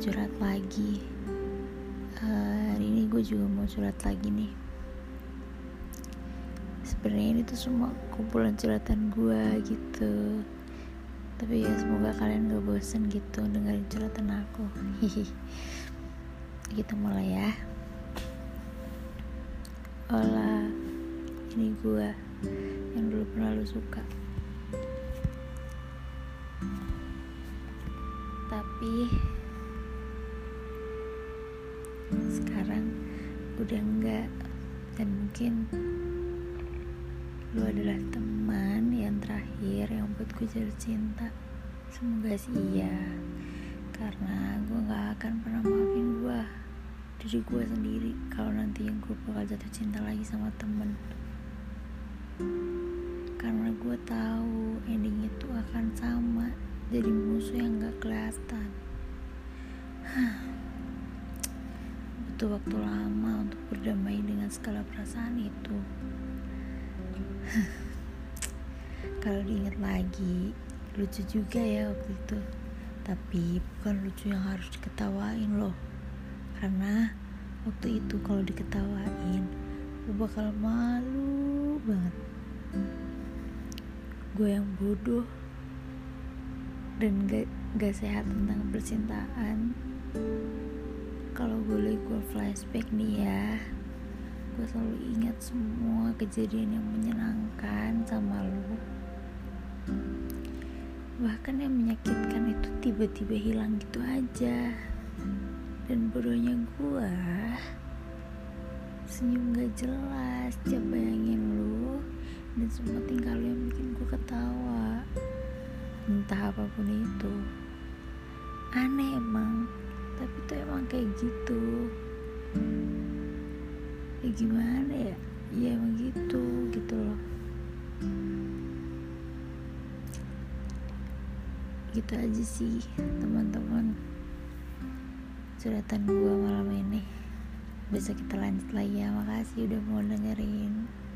curhat lagi. Uh, Hari ini gue juga mau curhat lagi nih. Sebenarnya ini tuh semua kumpulan curhatan gue gitu. Tapi ya semoga kalian gak bosen gitu dengerin curhatan aku. Kita mulai ya. Hola Ini gue Yang dulu pernah lu suka tapi sekarang udah enggak dan mungkin lu adalah teman yang terakhir yang buat gue jatuh cinta. Semoga sih iya karena gue gak akan pernah maafin gue diri gue sendiri kalau nanti yang gue bakal jatuh cinta lagi sama temen. Karena gue tahu ending itu akan sama jadi musuh yang gak kelihatan. Butuh waktu lama untuk berdamai dengan segala perasaan itu. Kalau diingat lagi lucu juga ya waktu itu. Tapi bukan lucu yang harus diketawain loh. Karena waktu itu kalau diketawain gue bakal malu banget. Gue yang bodoh dan gak, gak sehat tentang percintaan. Kalau boleh gue flashback nih ya gue selalu ingat semua kejadian yang menyenangkan sama lo bahkan yang menyakitkan itu tiba-tiba hilang gitu aja. Dan bodohnya gue senyum gak jelas coba bayangin lu? Dan semua entah apa pun itu. Aneh emang tapi tuh emang kayak gitu. Ya gimana ya? Ya emang gitu gitu loh. Gitu aja sih teman-teman. Curhatan gua malam ini. Besok kita lanjut lagi ya. Makasih udah mau dengerin